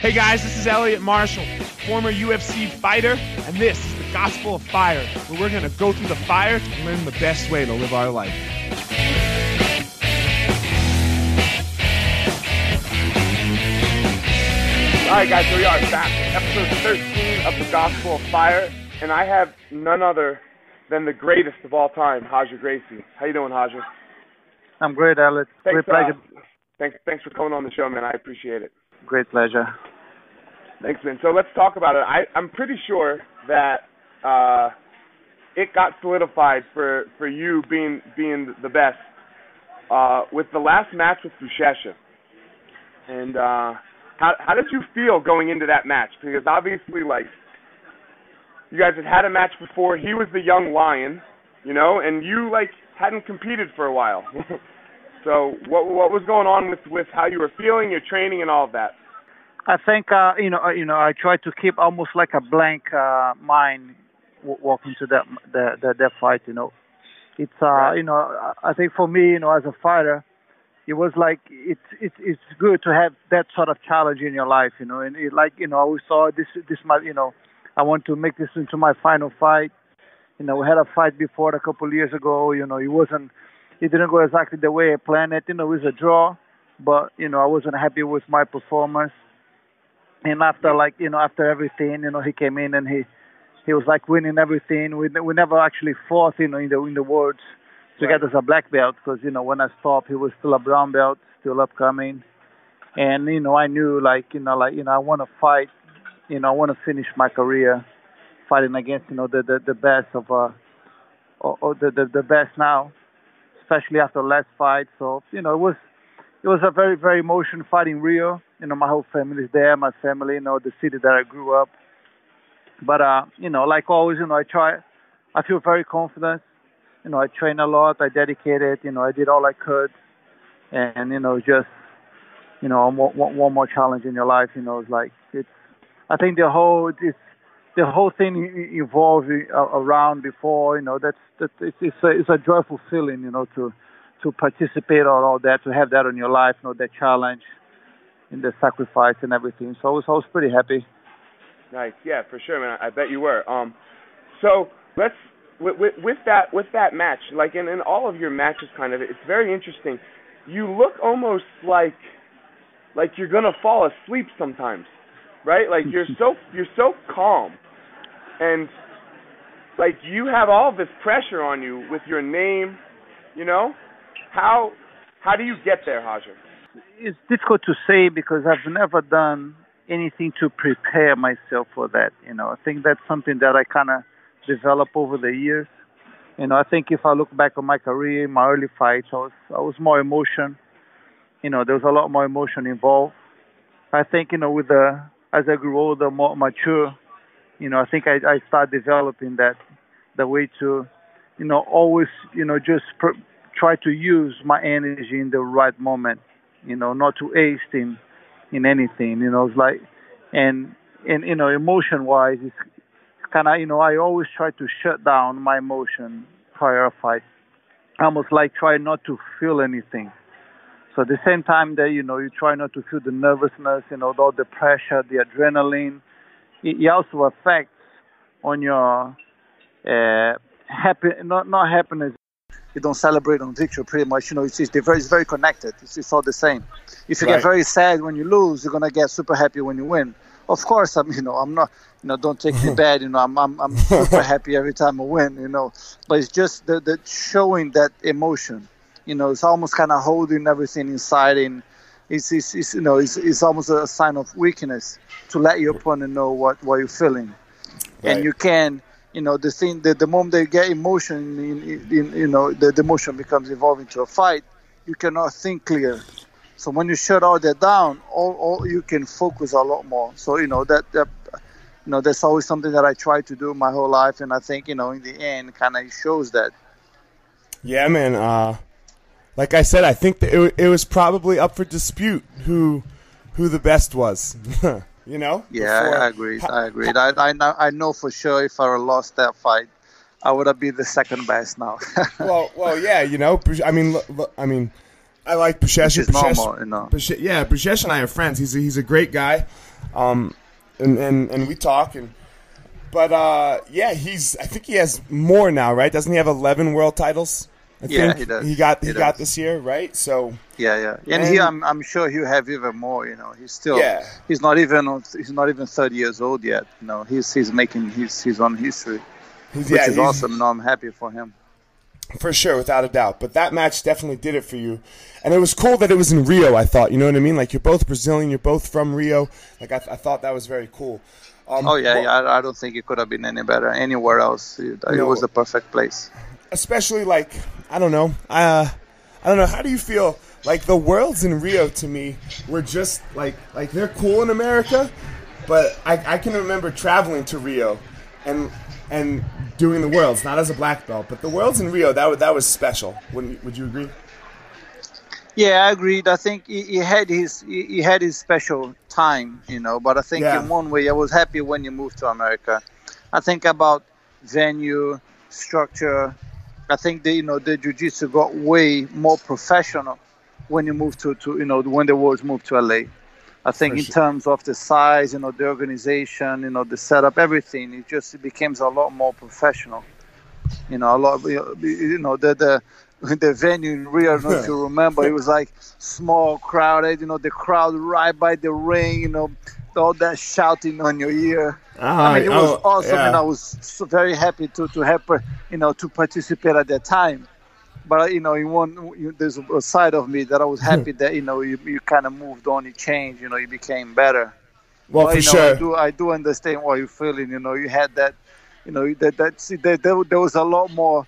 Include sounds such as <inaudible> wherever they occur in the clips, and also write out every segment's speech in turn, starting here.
Hey guys, this is Elliot Marshall, former UFC fighter, and this is the Gospel of Fire, where we're going to go through the fire to learn the best way to live our life. All right, guys, here we are back episode 13 of the Gospel of Fire, and I have none other than the greatest of all time, Roger Gracie. How you doing, Roger? I'm great, Elliot. Thanks, great pleasure. Uh, thanks, thanks for coming on the show, man. I appreciate it. Great pleasure. Thanks, man. So let's talk about it. I, I'm pretty sure that uh, it got solidified for, for you being being the best uh, with the last match with Buchecha. And uh, how how did you feel going into that match? Because obviously, like you guys had had a match before. He was the young lion, you know, and you like hadn't competed for a while. <laughs> so what what was going on with with how you were feeling, your training, and all of that? I think uh, you know, uh, you know, I try to keep almost like a blank uh, mind w- walking to that that that, that fight. You know, it's uh, Right. you know, I think for me, you know, as a fighter, it was like it's it's it's good to have that sort of challenge in your life. You know, and it, like you know, we saw this this might you know, I want to make this into my final fight. You know, we had a fight before a couple of years ago. You know, it wasn't, it didn't go exactly the way I planned it. You know, it was a draw, but you know, I wasn't happy with my performance and after like you know after everything you know he came in and he he was like winning everything we we never actually fought you know in the in the words to Right. get as a black belt because you know when I stopped he was still a brown belt still upcoming and you know I knew like you know like you know I want to fight you know I want to finish my career fighting against you know the the, the best of uh or, or the, the the best now especially after last fight so you know it was it was a very very emotional fight in Rio. You know, my whole family is there. My family, you know, the city that I grew up. But uh, you know, like always, you know, I try. I feel very confident. You know, I train a lot. I dedicated. You know, I did all I could, and you know, just you know, one, one more challenge in your life. You know, it's like it's. I think the whole it's the whole thing uh, around before. You know, that's that it's it's a, it's a joyful feeling. You know, to to participate on all that, to have that on your life, you know, that challenge, and the sacrifice and everything. So I was, I was pretty happy. Nice, yeah, for sure, man. I bet you were. Um, so let's with, with, with that with that match, like in, in all of your matches, kind of, it's very interesting. You look almost like like you're gonna fall asleep sometimes, right? Like you're <laughs> so you're so calm, and like you have all this pressure on you with your name, you know. How how do you get there, Hajar? It's difficult to say because I've never done anything to prepare myself for that. You know, I think that's something that I kind of developed over the years. You know, I think if I look back on my career, my early fights, I was I was more emotion. You know, there was a lot more emotion involved. I think you know, with the as I grew older, more mature, you know, I think I I started developing that the way to, you know, always you know just pr- try to use my energy in the right moment. You know, not to waste in in anything. You know, it's like and and you know, emotion wise, it's kind of you know I always try to shut down my emotion prior fight. Almost like try not to feel anything. So at the same time that you know you try not to feel the nervousness, you know, all the pressure, the adrenaline, it, it also affects on your uh, happy, not not happiness. You don't celebrate on victory pretty much. You know, it's, it's, very, it's very connected. It's, it's all the same. If you Right. get very sad when you lose, you're gonna get super happy when you win. Of course, I'm <laughs> you know I'm not you know don't take me <laughs> bad. You know I'm I'm, I'm super happy every time I win. You know, but it's just the, the showing that emotion. You know, it's almost kind of holding everything inside and it's, it's, it's you know it's, it's almost a sign of weakness to let your opponent know what, what you're feeling Right. and you can you know the thing that the moment they get emotion in, in, you know the, the emotion becomes evolved into a fight you cannot think clear so when you shut all that down all, all you can focus a lot more so you know that, that you know that's always something that i try to do my whole life and i think you know in the end kind of shows that Yeah, man. Uh, like I said, I think that it, it was probably up for dispute who who the best was. <laughs> you know? Yeah, Before- I agreed. I agreed. I, I know. I know for sure if I lost that fight, I would have been the second best now. <laughs> well, well, yeah, you know. I mean, I mean, I like. Which is normal, you know. Yeah, Buchecha and I are friends. He's a, he's a great guy, um, and, and and we talk and. But uh, yeah, he's. I think he has more now, right? Doesn't he have eleven world titles? I yeah, think he does. He got he, He got does. this year, right? So Yeah, yeah, and, And- he, I'm, I'm sure he'll have even more. You know, he's still, Yeah. he's not even, he's not even 30 years old yet. You know, he's he's making his his own history, he's, which yeah, is he's- awesome. No, I'm happy for him. for sure, without a doubt. But that match definitely did it for you, and it was cool that it was in Rio. I thought, you know what I mean? Like you're both Brazilian, you're both from Rio. Like I, I thought that was very cool. Um, Oh yeah, well, yeah. I, I don't think it could have been any better anywhere else. It, it was the perfect place. especially like I don't know. Uh, I don't know. How do you feel? Like the worlds in Rio to me were just like like they're cool in America, but I, I can remember traveling to Rio and and doing the worlds not as a black belt, but the worlds in Rio that was, that was special. Wouldn't would you agree? Yeah, I agreed. I think he, he had his he, he had his special time, you know. But I think Yeah. in one way, I was happy when you moved to America. I think about venue structure. I think the you know the jiu-jitsu got way more professional when you moved to, to you know when the worlds moved to LA. I think For in sure. terms of the size, you know, the organization, you know, the setup, everything, it just it becomes a lot more professional. You know, a lot. You know, the the the venue in Rio. I don't know if you remember. It was like small, crowded. You know, the crowd right by the ring. You know, all that shouting on your ear. I mean, it was oh, awesome, yeah. and I was so very happy to to have, uh, you know, to participate at that time. But uh, you know, in one, you, there's a side of me that I was happy that you know you, you kind of moved on, you changed, you know, you became better. well, But, for you know, sure. I do, I do understand what you're feeling. You know, you had that, you know, that that see, there, there, there was a lot more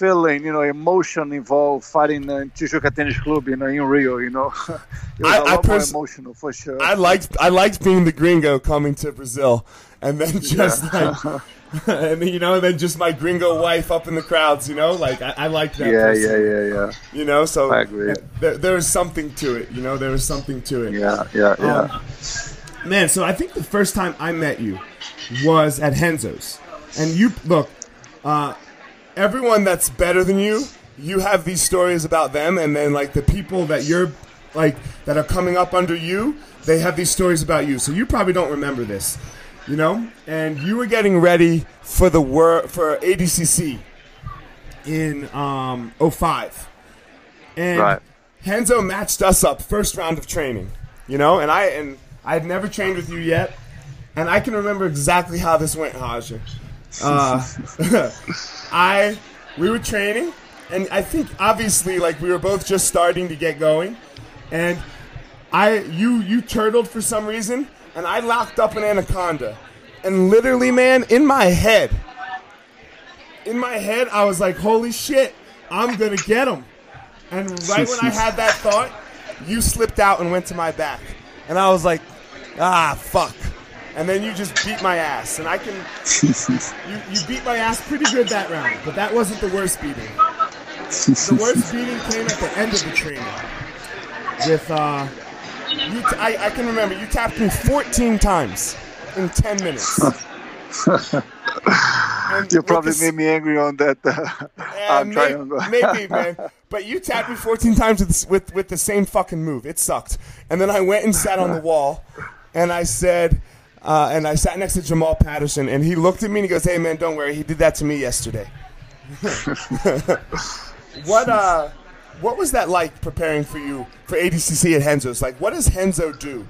feeling, you know, emotion involved fighting in Tijuca Tennis Club, you know, in Rio. You know, <laughs> it was I- a I lot more pers- emotional for sure. I liked I liked being the gringo coming to Brazil, and then just like, <laughs> and then, you know, and then just my gringo wife up in the crowds. You know, like I, I like that. yeah, person. yeah, yeah, yeah, You know, so I agree. There, there was something to it. You know, there is something to it. yeah, yeah, yeah. Um, man, so I think the first time I met you was at Renzo's, and you look. Uh, everyone that's better than you, you have these stories about them, and then like the people that you're like that are coming up under you, they have these stories about you. So you probably don't remember this, you know. And you were getting ready for the wor- for ADCC in um 05. and Right. Renzo matched us up first round of training, you know, and I and I had never trained with you yet, and I can remember exactly how this went, Haja. Uh, <laughs> I we were training, and I think obviously like we were both just starting to get going, and I you you turtled for some reason, and I locked up an anaconda, and literally, man, in my head, in my head, I was like, holy shit, I'm gonna get him. And right when I <laughs> had that thought, you slipped out and went to my back. And I was like, ah, fuck. And then you just beat my ass. And I can. <laughs> You, you beat my ass pretty good that round, but that wasn't the worst beating. <laughs> The worst beating came at the end of the training. With, uh. You t- I, I can remember, you tapped me 14 times in 10 minutes. <laughs> You probably this- made me angry on that. Uh, I'm may- maybe, <laughs> man. But you tapped me 14 times with, with with the same fucking move. It sucked. And then I went and sat on the <laughs> wall, and I said, uh, and I sat next to Jamal Patterson, and he looked at me and he goes, "Hey, man, don't worry. He did that to me yesterday." what uh, what was that like preparing for you for ADCC at Renzo's? Like, what does Renzo do?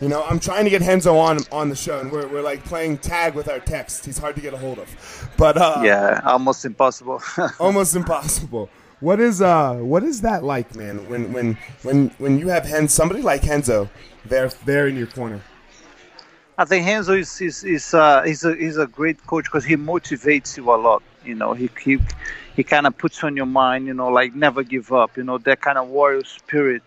You know, I'm trying to get Renzo on on the show, and we're, we're like playing tag with our text. He's hard to get a hold of, but uh, yeah, almost impossible. <laughs> almost impossible. What is uh what is that like, man? When when when when you have Hen somebody like Renzo there there in your corner. I think Renzo is is, is uh, he's a he's a great coach because he motivates you a lot. You know, he he he kind of puts on your mind. You know, like never give up. You know, that kind of warrior spirit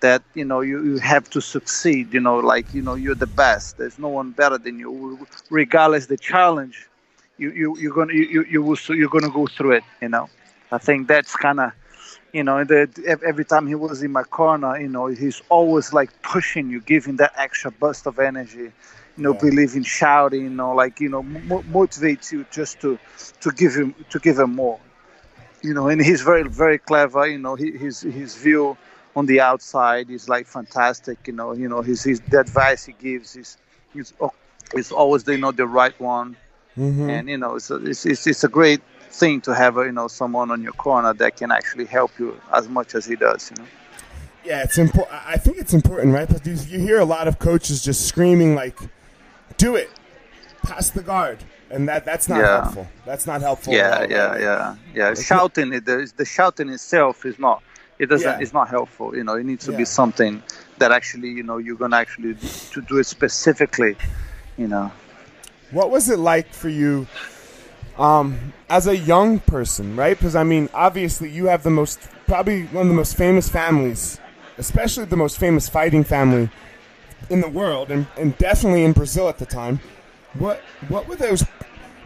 that you know you, you have to succeed. You know, like you know you're the best. There's no one better than you, regardless the challenge. You you you're gonna you you, you will you're gonna go through it. You know, I think that's kind of you know, the, every time he was in my corner, you know, he's always like pushing you, giving that extra burst of energy, you know, Yeah. believing, shouting, you know, like you know, mo- motivates you just to to give him to give him more, you know. And he's very very clever, you know. He, his his view on the outside is like fantastic. You know, you know his, his the advice he gives is is is always you know the right one, mm-hmm. and you know it's a, it's, it's, it's a great thing to have you know someone on your corner that can actually help you as much as he does. You know. Yeah, it's important. I think it's important, right? Because you hear a lot of coaches just screaming like, "Do it, pass the guard," and that that's not yeah. helpful. That's not helpful. Yeah, yeah, yeah, yeah. Shouting, the, the shouting itself is not. It doesn't. Yeah. It's not helpful. You know, it needs to yeah. be something that actually, you know, you're gonna actually to do it specifically. You know. What was it like for you? Um, as a young person, right? Because I mean, obviously, you have the most, probably one of the most famous families especially the most famous fighting family in the world, and, and definitely in Brazil at the time. What what were those?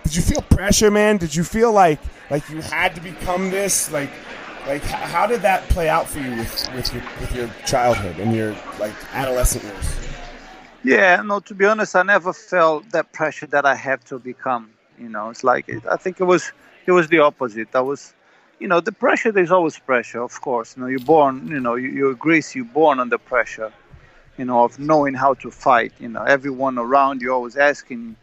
Did you feel pressure, man? Did you feel like like you had to become this? Like like how did that play out for you with with your, with your childhood and your like adolescent years? Yeah, no. To be honest, I never felt that pressure that I have to become. You know, it's like I think it was it was the opposite. I was you know, the pressure, there's always pressure, of course. You know, you're born, you know, you, you're Gracie, you're born under pressure, you know, of knowing how to fight. You know, everyone around you always asking,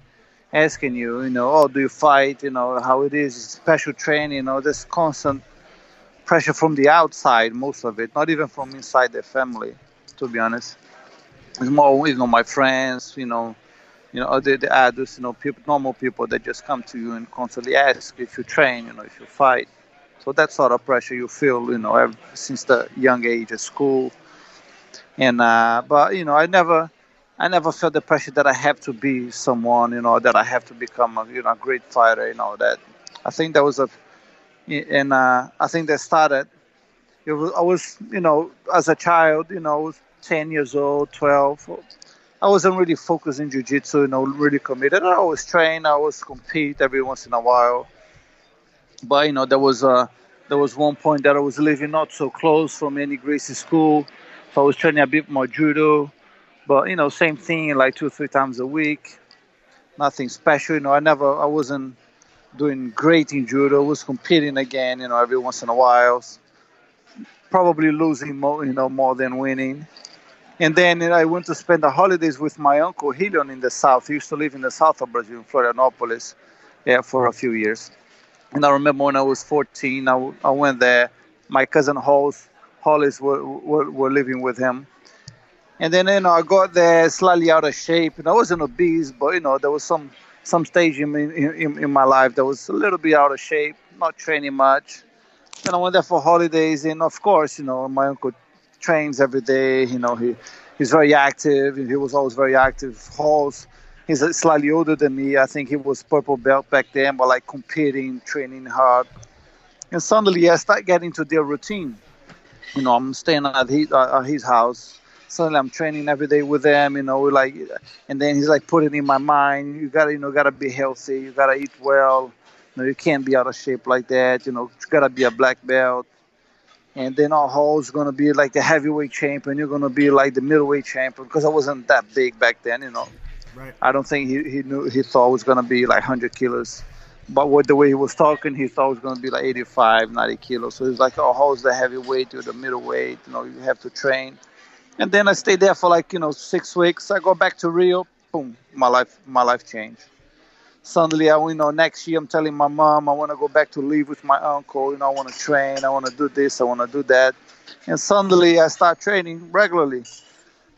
asking you, you know, oh, do you fight? You know, how it is, special training, you know, there's constant pressure from the outside, most of it, not even from inside the family, to be honest. It's more, you know, my friends, you know, you know, the, the adults, you know, people, normal people that just come to you and constantly ask if you train, you know, if you fight so that sort of pressure you feel, you know, ever, since the young age at school. And uh, but you know, I never, I never felt the pressure that I have to be someone, you know, that I have to become a you know a great fighter. You know that. I think that was a, and uh, I think that started. Was, I was, you know, as a child, you know, I was 10 years old, 12. I wasn't really focused in jiu-jitsu, you know, really committed. I always train, I always compete every once in a while but you know there was a there was one point that I was living not so close from any Gracie school, I was training a bit more judo, but you know same thing like two or three times a week, nothing special. You know I never I wasn't doing great in judo. I was competing again, you know every once in a while, probably losing more you know more than winning. And then I went to spend the holidays with my uncle Helion in the south. He used to live in the south of Brazil, in Florianopolis, yeah, for a few years. And I remember when I was 14, I, I went there. My cousin Rolles, Rolles were, were, were living with him. And then, you know, I got there slightly out of shape. And I wasn't obese, but, you know, there was some some stage in, in, in my life that was a little bit out of shape, not training much. And I went there for holidays. And, of course, you know, my uncle trains every day. You know, he he's very active. He was always very active. Rolles he's slightly older than me. I think he was purple belt back then, but like competing, training hard. And suddenly I start getting to their routine. You know, I'm staying at his, uh, at his house. Suddenly I'm training every day with them. You know, like, and then he's like putting in my mind, you gotta, you know, gotta be healthy. You gotta eat well. You know, you can't be out of shape like that. You know, you gotta be a black belt. And then our Hall's gonna be like the heavyweight champion. You're gonna be like the middleweight champion because I wasn't that big back then. You know. Right. I don't think he, he knew he thought it was gonna be like 100 kilos, but with the way he was talking, he thought it was gonna be like 85, 90 kilos. So he's like, oh, how's the heavyweight or the middleweight? You know, you have to train. And then I stayed there for like you know six weeks. I go back to Rio. Boom, my life my life changed. Suddenly, I you know next year I'm telling my mom I want to go back to live with my uncle. You know, I want to train. I want to do this. I want to do that. And suddenly, I start training regularly.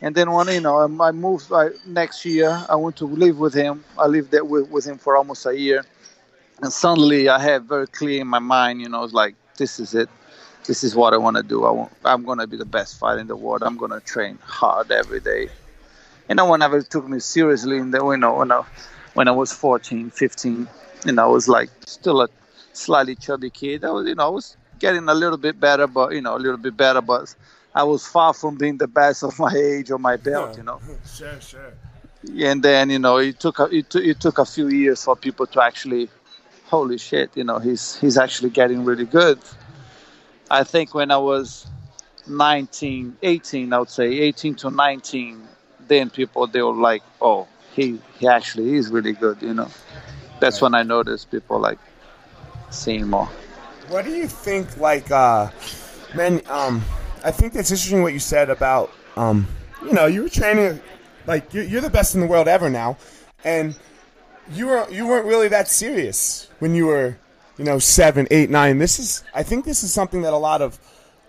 And then when you know I moved I, next year, I went to live with him. I lived there with, with him for almost a year, and suddenly I had very clear in my mind. You know, it's like this is it. This is what I want to do. I want, I'm going to be the best fighter in the world. I'm going to train hard every day. And no one ever took me seriously in the you know when I, when I was 14, 15. You know, I was like still a slightly chubby kid. I was you know I was getting a little bit better, but you know a little bit better, but I was far from being the best of my age or my belt, yeah. you know. <laughs> sure, sure. And then you know it took a, it, t- it took a few years for people to actually, holy shit, you know he's he's actually getting really good. I think when I was 19, 18, I would say 18 to 19, then people they were like, oh, he he actually is really good, you know. That's when I noticed people like seeing more. What do you think, like, uh, man, um I think that's interesting what you said about, um, you know, you were training, like you're, you're the best in the world ever now, and you were you weren't really that serious when you were, you know, seven, eight, nine. This is, I think, this is something that a lot of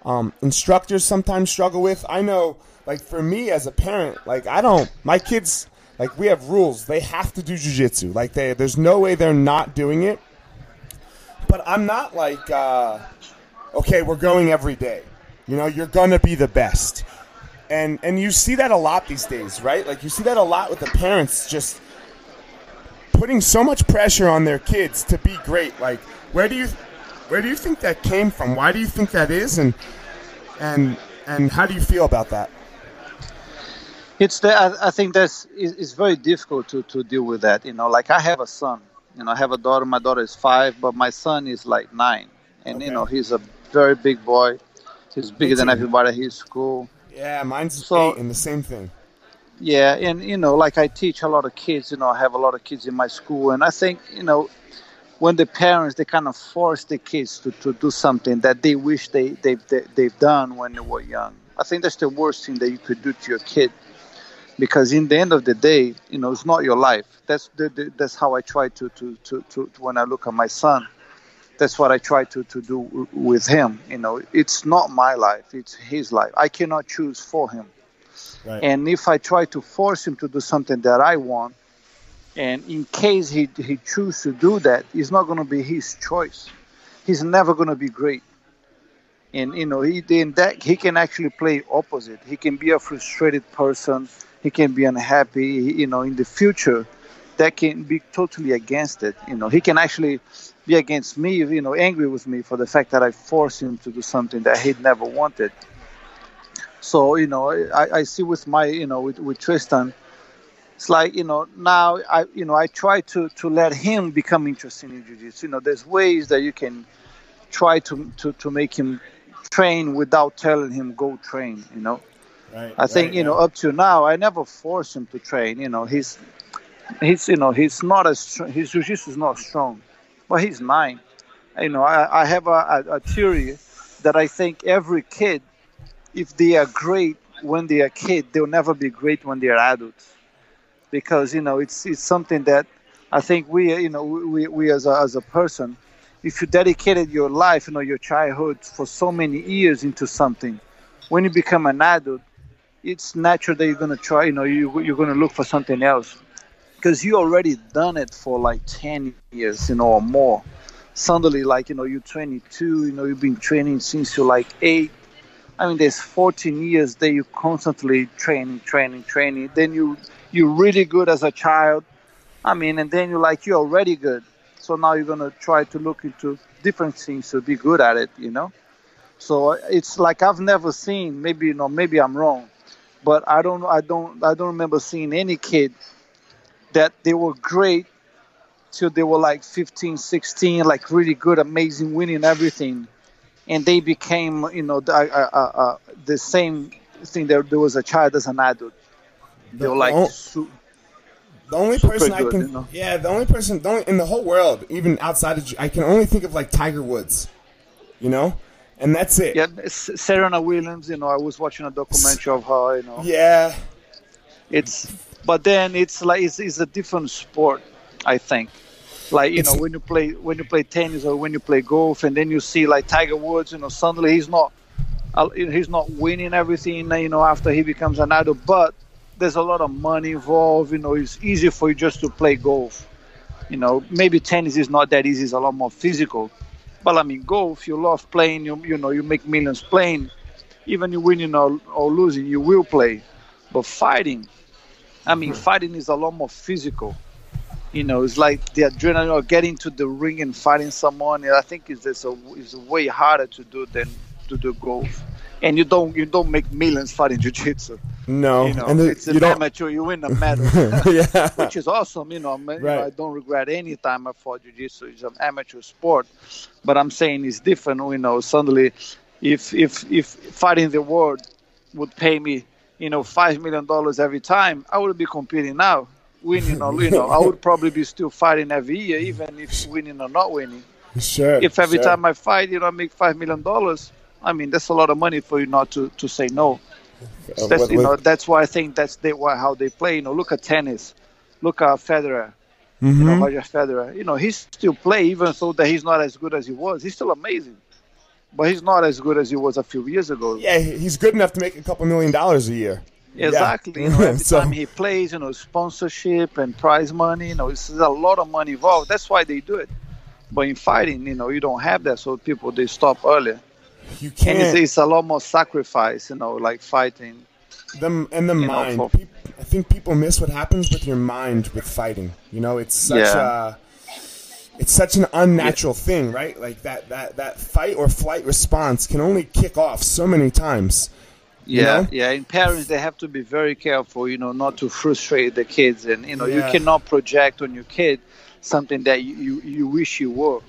um, instructors sometimes struggle with. I know, like for me as a parent, like I don't, my kids, like we have rules. They have to do jujitsu. Like they, there's no way they're not doing it. But I'm not like, uh, okay, we're going every day. You know, you're gonna be the best. And and you see that a lot these days, right? Like you see that a lot with the parents just putting so much pressure on their kids to be great. Like where do you where do you think that came from? Why do you think that is and and and how do you feel about that? It's the, I, I think that's it's very difficult to, to deal with that. You know, like I have a son. You know, I have a daughter. My daughter is five, but my son is like nine, and okay. you know he's a very big boy. He's bigger than everybody at his school. Yeah, mine's so, eight and the same thing. Yeah, and you know, like I teach a lot of kids. You know, I have a lot of kids in my school, and I think you know when the parents they kind of force the kids to, to do something that they wish they, they, they, they've done when they were young. I think that's the worst thing that you could do to your kid because in the end of the day you know it's not your life. That's the, the, that's how i try to, to, to, to, when i look at my son that's what i try to, to do with him you know. It's not my life it's his life. I cannot choose for him right. and if i try to force him to do something that i want and in case he, he chooses to do that, it's not going to be his choice. He's never going to be great. And, you know, he, in that, he can actually play opposite. He can be a frustrated person. He can be unhappy. You know, in the future, that can be totally against it. You know, he can actually be against me, you know, angry with me for the fact that I forced him to do something that he never wanted. So, you know, I, I see with my, you know, with, with Tristan – it's like you know now I you know I try to to let him become interested in jiu-jitsu. You know, there's ways that you can try to to, to make him train without telling him go train. You know, right, I think right, you know up to now I never force him to train. You know, he's he's you know he's not as his jiu-jitsu is not strong, but he's nine. You know, I, I have a, a, a theory that I think every kid, if they are great when they are kid, they'll never be great when they are adults. Because you know it's it's something that I think we you know we, we as a, as a person, if you dedicated your life, you know your childhood for so many years into something, when you become an adult, it's natural that you're gonna try you know you you're gonna look for something else. Because you already done it for like 10 years you know or more. Suddenly like you know you're 22 you know you've been training since you're like 8 i mean there's 14 years that you constantly training training training then you you're really good as a child. I mean, and then you're like, you're already good. So now you're going to try to look into different things to be good at it, you know? So it's like I've never seen, maybe, you know, maybe I'm wrong, but I don't, I don't, I don't remember seeing any kid that they were great till they were like 15, 16, like really good, amazing, winning everything. And they became, you know, the, uh, uh, uh, the same thing that there was a child as an adult. They were like the, su- the only person I can, you know? yeah, the only person, the only, in the whole world, even outside of, I can only think of like Tiger Woods, you know, and that's it. Yeah, Serena Williams. You know, I was watching a documentary of her. You know. Yeah. It's, but then it's like it's, it's a different sport. I think, like you it's, know, when you play when you play tennis or when you play golf, and then you see like Tiger Woods. You know, suddenly he's not, he's not winning everything. You know, after he becomes an idol, but there's a lot of money involved. You know, it's easy for you just to play golf. You know, maybe tennis is not that easy; it's a lot more physical. But I mean, golf, you love playing. You you know, you make millions playing. Even you winning or, or losing, you will play. But fighting, I mean, mm-hmm. fighting is a lot more physical. You know, it's like the adrenaline or getting to the ring and fighting someone. I think it's is a is way harder to do than to do golf. And you don't you don't make millions fighting jiu-jitsu. No, you know, and the, it's an amateur. You win a medal, <laughs> yeah. which is awesome. You know, I, mean, right. you know, I don't regret any time I fought jiu-jitsu. It's an amateur sport, but I'm saying it's different. You know, suddenly, if if if fighting the world would pay me, you know, five million dollars every time, I would be competing now, winning or <laughs> you know, I would probably be still fighting every year, even if winning or not winning. Sure. If every sure. time I fight, you know, I make five million dollars, I mean, that's a lot of money for you not to, to say no. Uh, that's, you know, that's why I think that's they, how they play. You know, look at tennis. Look at Federer. Mm-hmm. You know, mm-hmm. Roger Federer. You know, he still play even though that he's not as good as he was. He's still amazing, but he's not as good as he was a few years ago. Yeah, he's good enough to make a couple million dollars a year. Exactly. Yeah. You <laughs> know, every so, time he plays, you know, sponsorship and prize money. You know, it's a lot of money involved. That's why they do it. But in fighting, you know, you don't have that, so people they stop earlier. You can't. It's, it's a lot more sacrifice, you know, like fighting. The and the mind. Know, for, I think people miss what happens with your mind with fighting. You know, it's such yeah. a it's such an unnatural yeah. thing, right? Like that that that fight or flight response can only kick off so many times. Yeah, know? yeah. And parents, they have to be very careful, you know, not to frustrate the kids, and you know, yeah. you cannot project on your kid something that you you, you wish you were,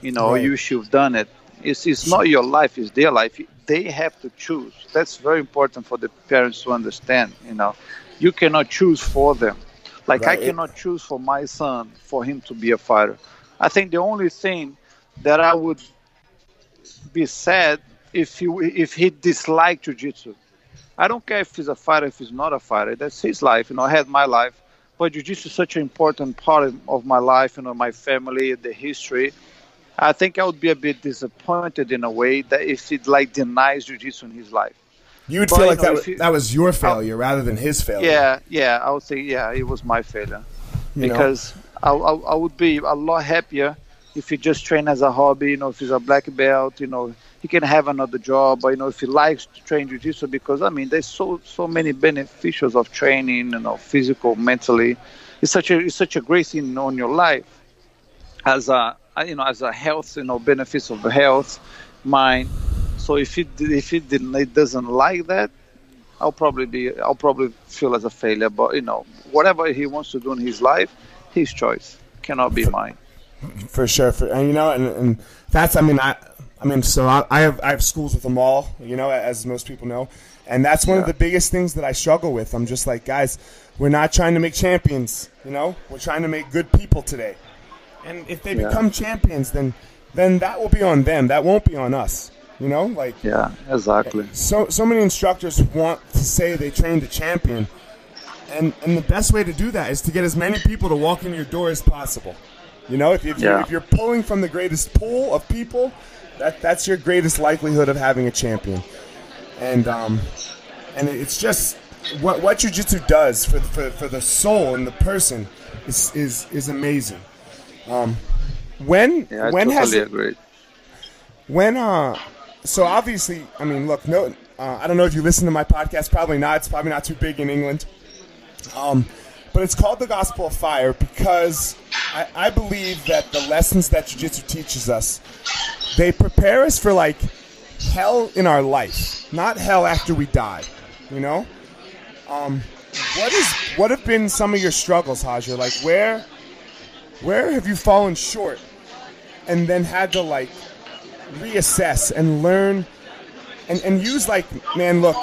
you know, right. you wish you've done it. It's it's not your life; it's their life. They have to choose. That's very important for the parents to understand. You know, you cannot choose for them. Like right. I cannot choose for my son for him to be a fighter. I think the only thing that I would be sad if he if he disliked jiu-jitsu. I don't care if he's a fighter, if he's not a fighter. That's his life. You know, I had my life, but jiu-jitsu is such an important part of my life. You know, my family, the history. I think I would be a bit disappointed in a way that if he like denies jiu-jitsu in his life. You would but, feel like you know, that, was, that was your oh. failure rather than his failure. Yeah, yeah, I would say yeah, it was my failure you because I, I, I would be a lot happier if he just train as a hobby. You know, if he's a black belt, you know, he can have another job. You know, if he likes to train jiu-jitsu, because I mean, there's so so many beneficials of training, you know, physical, mentally. It's such a it's such a great thing on your life as a you know as a health, you know, benefits of health, mind. So if he if he didn't, doesn't like that, I'll probably be I'll probably feel as a failure. But you know, whatever he wants to do in his life, his choice cannot be mine. For sure, for, and you know, and, and that's I mean I I mean, so I, I, have I have schools with them all, you know, as most people know, and that's one yeah. of the biggest things that I struggle with. I'm just like, guys, we're not trying to make champions, you know, we're trying to make good people today, and if they yeah. become champions, then then that will be on them. That won't be on us. You know, like yeah, exactly. So so many instructors want to say they trained a champion, and and the best way to do that is to get as many people to walk in your door as possible. You know, if, if, yeah. you're, if you're pulling from the greatest pool of people, that that's your greatest likelihood of having a champion. And um, and it's just what what jujitsu does for, for for the soul and the person is is is amazing. Um, when yeah, I when totally has when uh so obviously I mean look no uh, I don't know if you listen to my podcast probably not it's probably not too big in England. Um, but it's called the Gospel of Fire because I, I believe that the lessons that Jiu Jitsu teaches us they prepare us for like hell in our life, not hell after we die. You know, um, what is what have been some of your struggles, Roger? Like where where have you fallen short, and then had to like reassess and learn, and and use like man, look,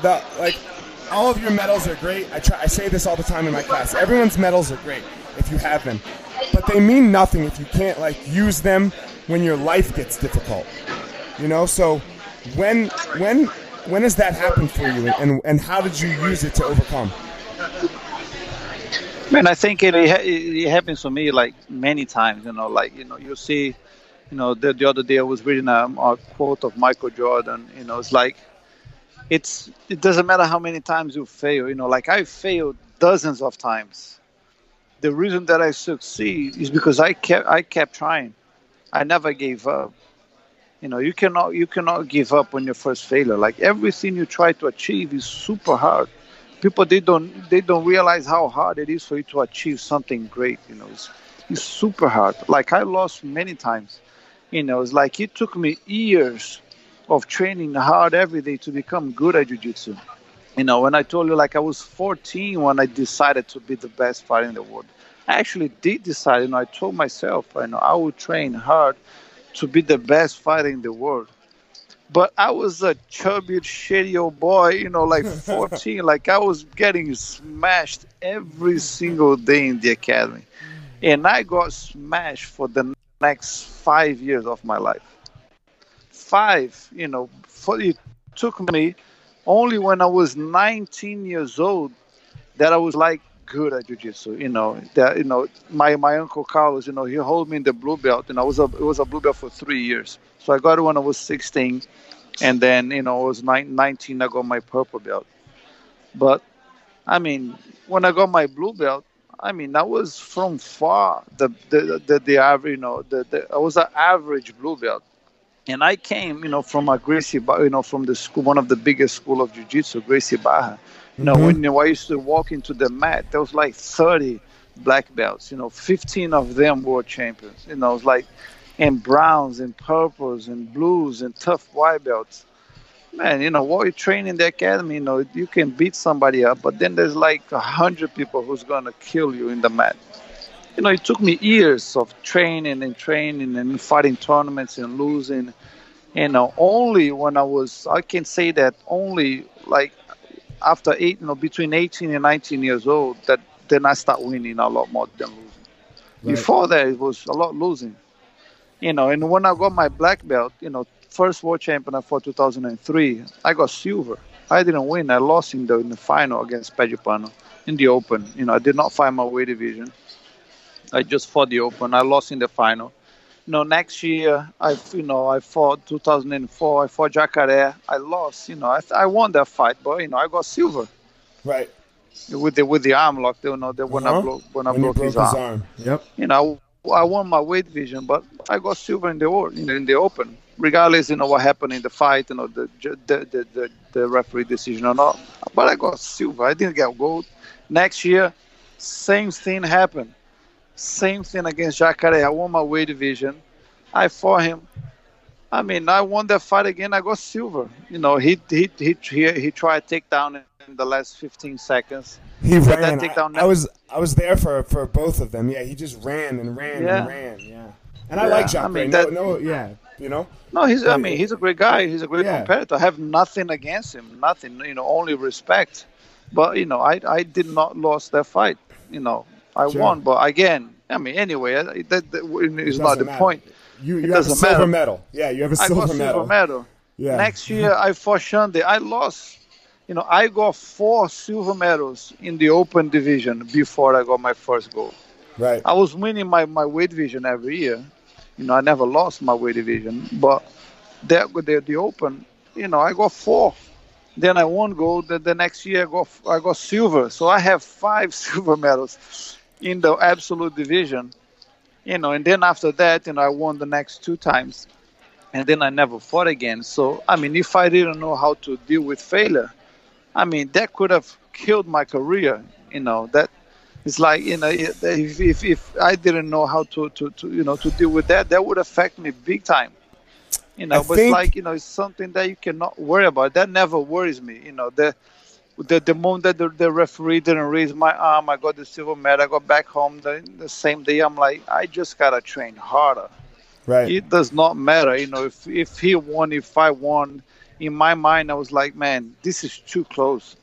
the like all of your medals are great. I try I say this all the time in my class. Everyone's medals are great if you have them, but they mean nothing if you can't like use them when your life gets difficult. You know, so when when when has that happened for you, and and how did you use it to overcome? Man, I think it, it, happens for me like many times. You know, like you know, you see, you know, the, the other day I was reading a, a quote of Michael Jordan. You know, it's like it's it doesn't matter how many times you fail. You know, like I failed dozens of times. The reason that I succeed is because I kept I kept trying. I never gave up. You know, you cannot you cannot give up on your first failure. Like everything you try to achieve is super hard. People they don't they don't realize how hard it is for you to achieve something great. You know, it's, it's super hard. Like I lost many times. You know, it's like it took me years of training hard every day to become good at jiu-jitsu. You know, when I told you like I was 14 when I decided to be the best fighter in the world. I actually did decide, you know, I told myself, you know, I would train hard to be the best fighter in the world. But I was a chubby, shitty old boy, you know, like <laughs> 14. like I was getting smashed every single day in the academy. And I got smashed for the next five years of my life. five. You know, for, it took me only when I was 19 years old that I was like good at jiu-jitsu. You know, that you know, my my uncle Carlos, you know, he hold me in the blue belt, and I was a it was a blue belt for three years. So I got it when I was 16, and then you know, I was 19. I got my purple belt. But I mean, when I got my blue belt, I mean, that was from far the the the, the average. You know, the, the I was an average blue belt and I came, you know, from a Gracie, you know, from the school, one of the biggest school of jiu-jitsu, Gracie Barra. You know, mm-hmm. when I used to walk into the mat, there was like 30 black belts. You know, 15 of them were champions. You know, it was like, and browns and purples and blues and tough white belts. Man, you know, while you train in the academy, you know, you can beat somebody up, but then there's like a hundred people who's gonna kill you in the mat you know, it took me years of training and training and fighting tournaments and losing. You know, only when I was, I can say that only like after eight, you know, between 18 and 19 years old, that then I start winning a lot more than losing. Right. Before that, it was a lot losing. You know, and when I got my black belt, you know, first world champion for 2003, I got silver. I didn't win. I lost in the in the final against Pe de Pano in the Open. You know, I did not fight my weight division. I just fought the Open. I lost in the final. You know, next year I, you know, I fought 2004. I fought Jacare. I lost. You know, I, I won that fight, but you know, I got silver. Right. With the with the arm lock, they you know, the, when uh-huh. I broke when I broke, broke his, arm. arm. Yep. You know, I won my weight division, but I got silver in the in the Open. Regardless, you know what happened in the fight, you know the the the, the, the referee decision or not. But I got silver. I didn't get gold. Next year, same thing happened. Same thing against Jacare. I won my weight division. I fought him. I mean, I won that fight again. I got silver. You know, he he he he, he tried takedown in the last 15 seconds. He ran. I, I, was I was there for for both of them. Yeah, he just ran and ran yeah. and ran. Yeah, and I like Jacare. I mean, that, no, no, yeah, you know. No, he's. I mean, he's a great guy. He's a great yeah. competitor. I have nothing against him. Nothing. You know, only respect. But you know, I I did not lose that fight. You know, I sure. won, but again, I mean, anyway, that, that is not the matter. point. You, you have a silver matter. medal. Yeah, you have a silver I got medal. Silver medal. Yeah. Next year, <laughs> I fought Xande. I lost. You know, I got four silver medals in the open division before I got my first gold. Right. I was winning my, my weight division every year. You know, I never lost my weight division, but that the, the open, you know, I got four. Then I won gold. The, the next year I got I got silver. So I have five <laughs> silver medals in the absolute division. You know, and then after that, you know, I won the next two times, and then I never fought again. So I mean, if I didn't know how to deal with failure, I mean, that could have killed my career. You know, that it's like you know, if if, if I didn't know how to, to, to you know to deal with that, that would affect me big time. You know, I but think... it's like you know, it's something that you cannot worry about. That never worries me. You know, the the, the moment that the, the, referee didn't raise my arm, I got the silver medal. I got back home the, the same day. I'm like, I just gotta train harder. Right. It does not matter, you know. If if he won, if I won, in my mind, I was like, man, this is too close.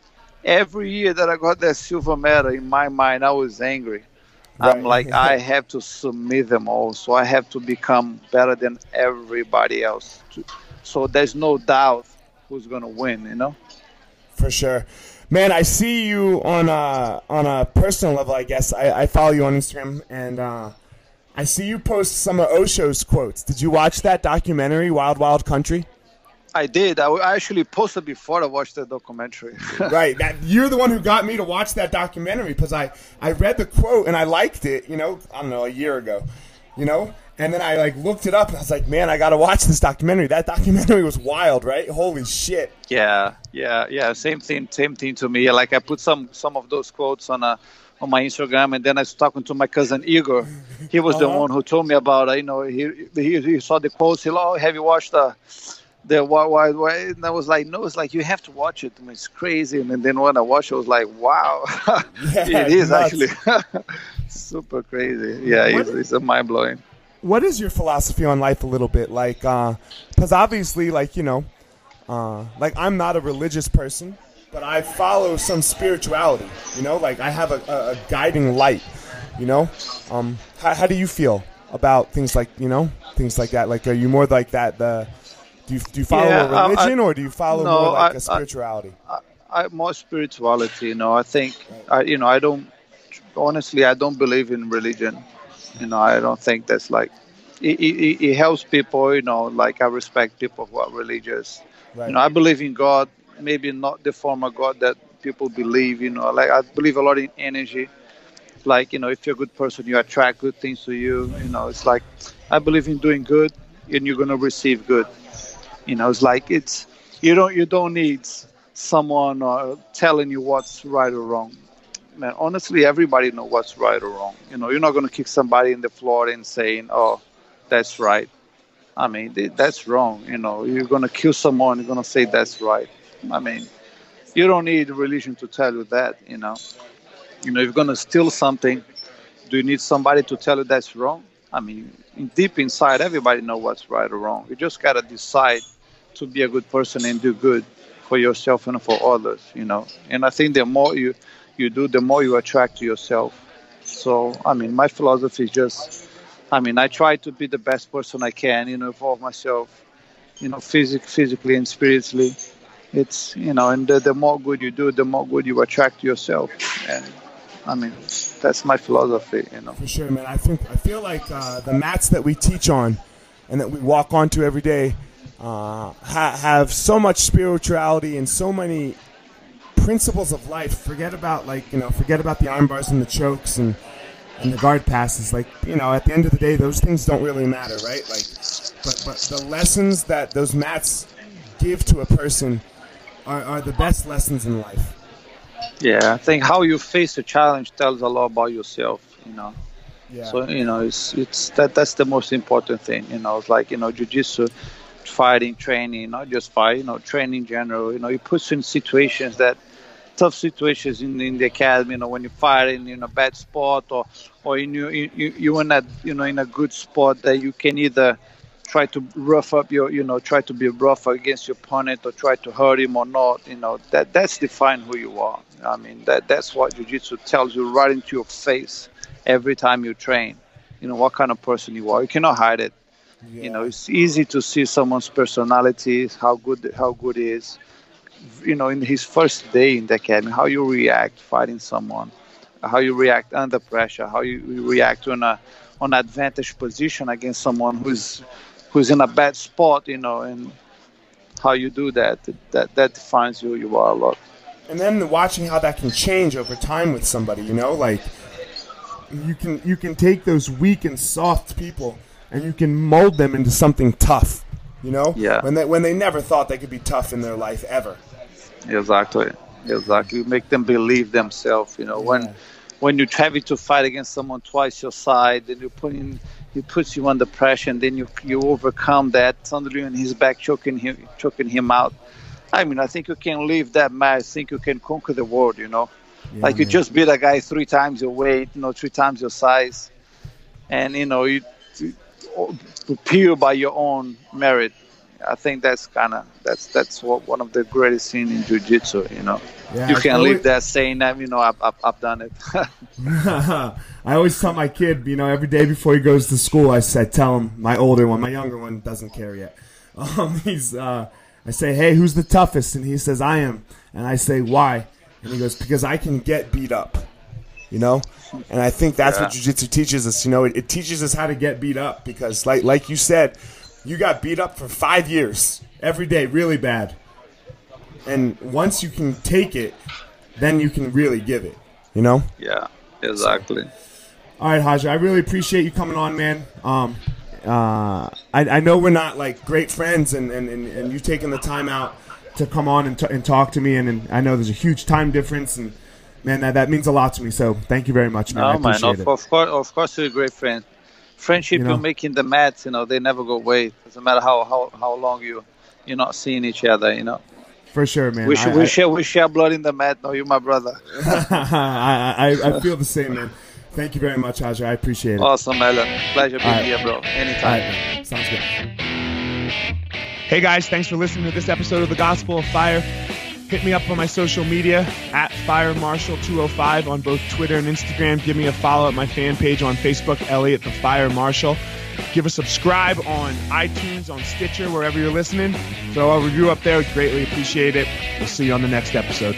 Every year that I got that silver medal, in my mind, I was angry. Right. I'm like, <laughs> I have to submit them all, so I have to become better than everybody else. So there's no doubt who's gonna win, you know. For sure. Man, I see you on a on a personal level. I guess I, I follow you on Instagram, and uh, I see you post some of Osho's quotes. Did you watch that documentary, Wild Wild Country? I did. I actually posted before I watched the documentary. <laughs> right. That, you're the one who got me to watch that documentary because I, I read the quote and I liked it, you know, I don't know, a year ago, you know? And then I like looked it up and I was like, man, I got to watch this documentary. That documentary was wild, right? Holy shit. Yeah, yeah, yeah. Same thing, same thing to me. Like I put some some of those quotes on a on my Instagram, and then I was talking to my cousin Igor. He was uh-huh. the one who told me about it. You know, he he, he saw the quotes. He, oh, have you watched the the Wild Wild Way? And I was like, no, it's like you have to watch it. it's crazy. And then when I watched, it, I was like, wow, <laughs> yeah, it is nuts. actually <laughs> super crazy. Yeah, it's, it's mind blowing what is your philosophy on life a little bit like because uh, obviously like you know uh, like i'm not a religious person but i follow some spirituality you know like i have a, a, a guiding light you know um, how, how, do you feel about things like you know things like that like are you more like that the Do you, do you follow Yeah, a I- religion or do you follow no, more like I- a spirituality? I, more spirituality. You know, I think I, you know, I don't honestly, I don't believe in religion. You know, I don't think that's like it, it, it helps people. You know, like I respect people who are religious. right. You know, I believe in God, maybe not the form of God that people believe. You know, like I believe a lot in energy. Like you know, if you're a good person, you attract good things to you. You know, it's like I believe in doing good, and you're gonna receive good. You know, it's like it's you don't you don't need someone uh, telling you what's right or wrong. Man, honestly, everybody know what's right or wrong. You know, you're not gonna kick somebody in the floor and saying, "Oh, that's right." I mean, th- that's wrong. You know, you're gonna kill someone, you're gonna say that's right. I mean, you don't need religion to tell you that. You know, you know, if you're gonna steal something, do you need somebody to tell you that's wrong? I mean, deep inside, everybody know what's right or wrong. You just gotta decide to be a good person and do good for yourself and for others. You know, and I think the more you you do, the more you attract to yourself. So, I mean, my philosophy is just, I mean, I try to be the best person I can. You know, involve myself, you know, physic, physically and spiritually. It's you know, and the, the more good you do, the more good you attract to yourself. And I mean, that's my philosophy. You know. For sure, man. I think I feel like uh, the mats that we teach on and that we walk onto every day uh, ha- have so much spirituality and so many principles of life. Forget about like you know, forget about the arm bars and the chokes and and the guard passes. Like you know, at the end of the day, those things don't really matter, right? Like, but but the lessons that those mats give to a person are, are the best lessons in life. Yeah, I think how you face a challenge tells a lot about yourself. You know. Yeah. So you know, it's it's that that's the most important thing. You know, it's like you know, jujitsu, fighting, training, not just fight. You know, training in general. You know, it puts you in situations that tough situations in, in the academy. You know, when you fight in, in a bad spot or or in you you you in a you know in a good spot that you can either try to rough up your you know try to be rough against your opponent or try to hurt him or not. You know that that's define who you are. I mean that that's what jiu-jitsu tells you right into your face every time you train. You know what kind of person you are. You cannot hide it. You know it's easy to see someone's personality, how good how good he is. You know in his first day in the academy, how you react fighting someone, how you react under pressure, how you, you react on a on an advantage position against someone who's who's in a bad spot. You know and how you do that that that defines who you are a lot. and then watching how that can change over time with somebody you know like you can you can take those weak and soft people and you can mold them into something tough you know Yeah. when they when they never thought they could be tough in their life ever Exactly. Exactly. You make them believe themselves. You know, when when you're having to fight against someone twice your size, then you put in he puts you under pressure, and then you you overcome that. Suddenly, on his back, choking him, choking him out. I mean, I think you can leave that match. I think you can conquer the world. You know, like you just beat a guy three times your weight, you know, three times your size, and you know you, you pure by your own merit. I think that's kind of that's that's what one of the greatest things in jiu-jitsu. You know, Yeah, you I can always- leave that saying that you know I've, I've, I've done it. <laughs> I always tell my kid, you know, every day before he goes to school, I said, tell him my older one, my younger one doesn't care yet. <laughs> Um, he's, uh, I say, hey, who's the toughest? And he says, I am. And I say, why? And he goes, because I can get beat up. You know, and I think that's what Yeah. jiu-jitsu teaches us. You know, it, it teaches us how to get beat up because, like, like you said, you got beat up for five years every day, really bad. And once you can take it, then you can really give it. You know. yeah, exactly. All right, Haja, I really appreciate you coming on, man. Um, uh, I, I know we're not like great friends, and, and, and, and you taking the time out to come on and, t- and talk to me, and, and I know there's a huge time difference, and man, that, that means a lot to me. So thank you very much, man. I No man, of, it. of course, of course, you're a great friend. Friendship You you know? are making the mats, you know, they never go away. Doesn't matter how, how, how long you you're not seeing each other, you know. For sure, man. We, I, sh- we share we share blood in the mat. No, you're my brother. <laughs> I, I, I feel the same, man. Thank you very much, Haja. I appreciate it. Awesome, Alan. Pleasure being All right. here, bro. Anytime. right, sounds good. Hey guys, thanks for listening to this episode of the Gospel of Fire. Hit me up on my social media at Fire Marshal 205 on both Twitter and Instagram. Give me a follow at my fan page on Facebook, Elliot the Fire Marshal. give a subscribe on iTunes, on Stitcher, wherever you're listening. Throw a review up there. Greatly appreciate it. We'll see you on the next episode.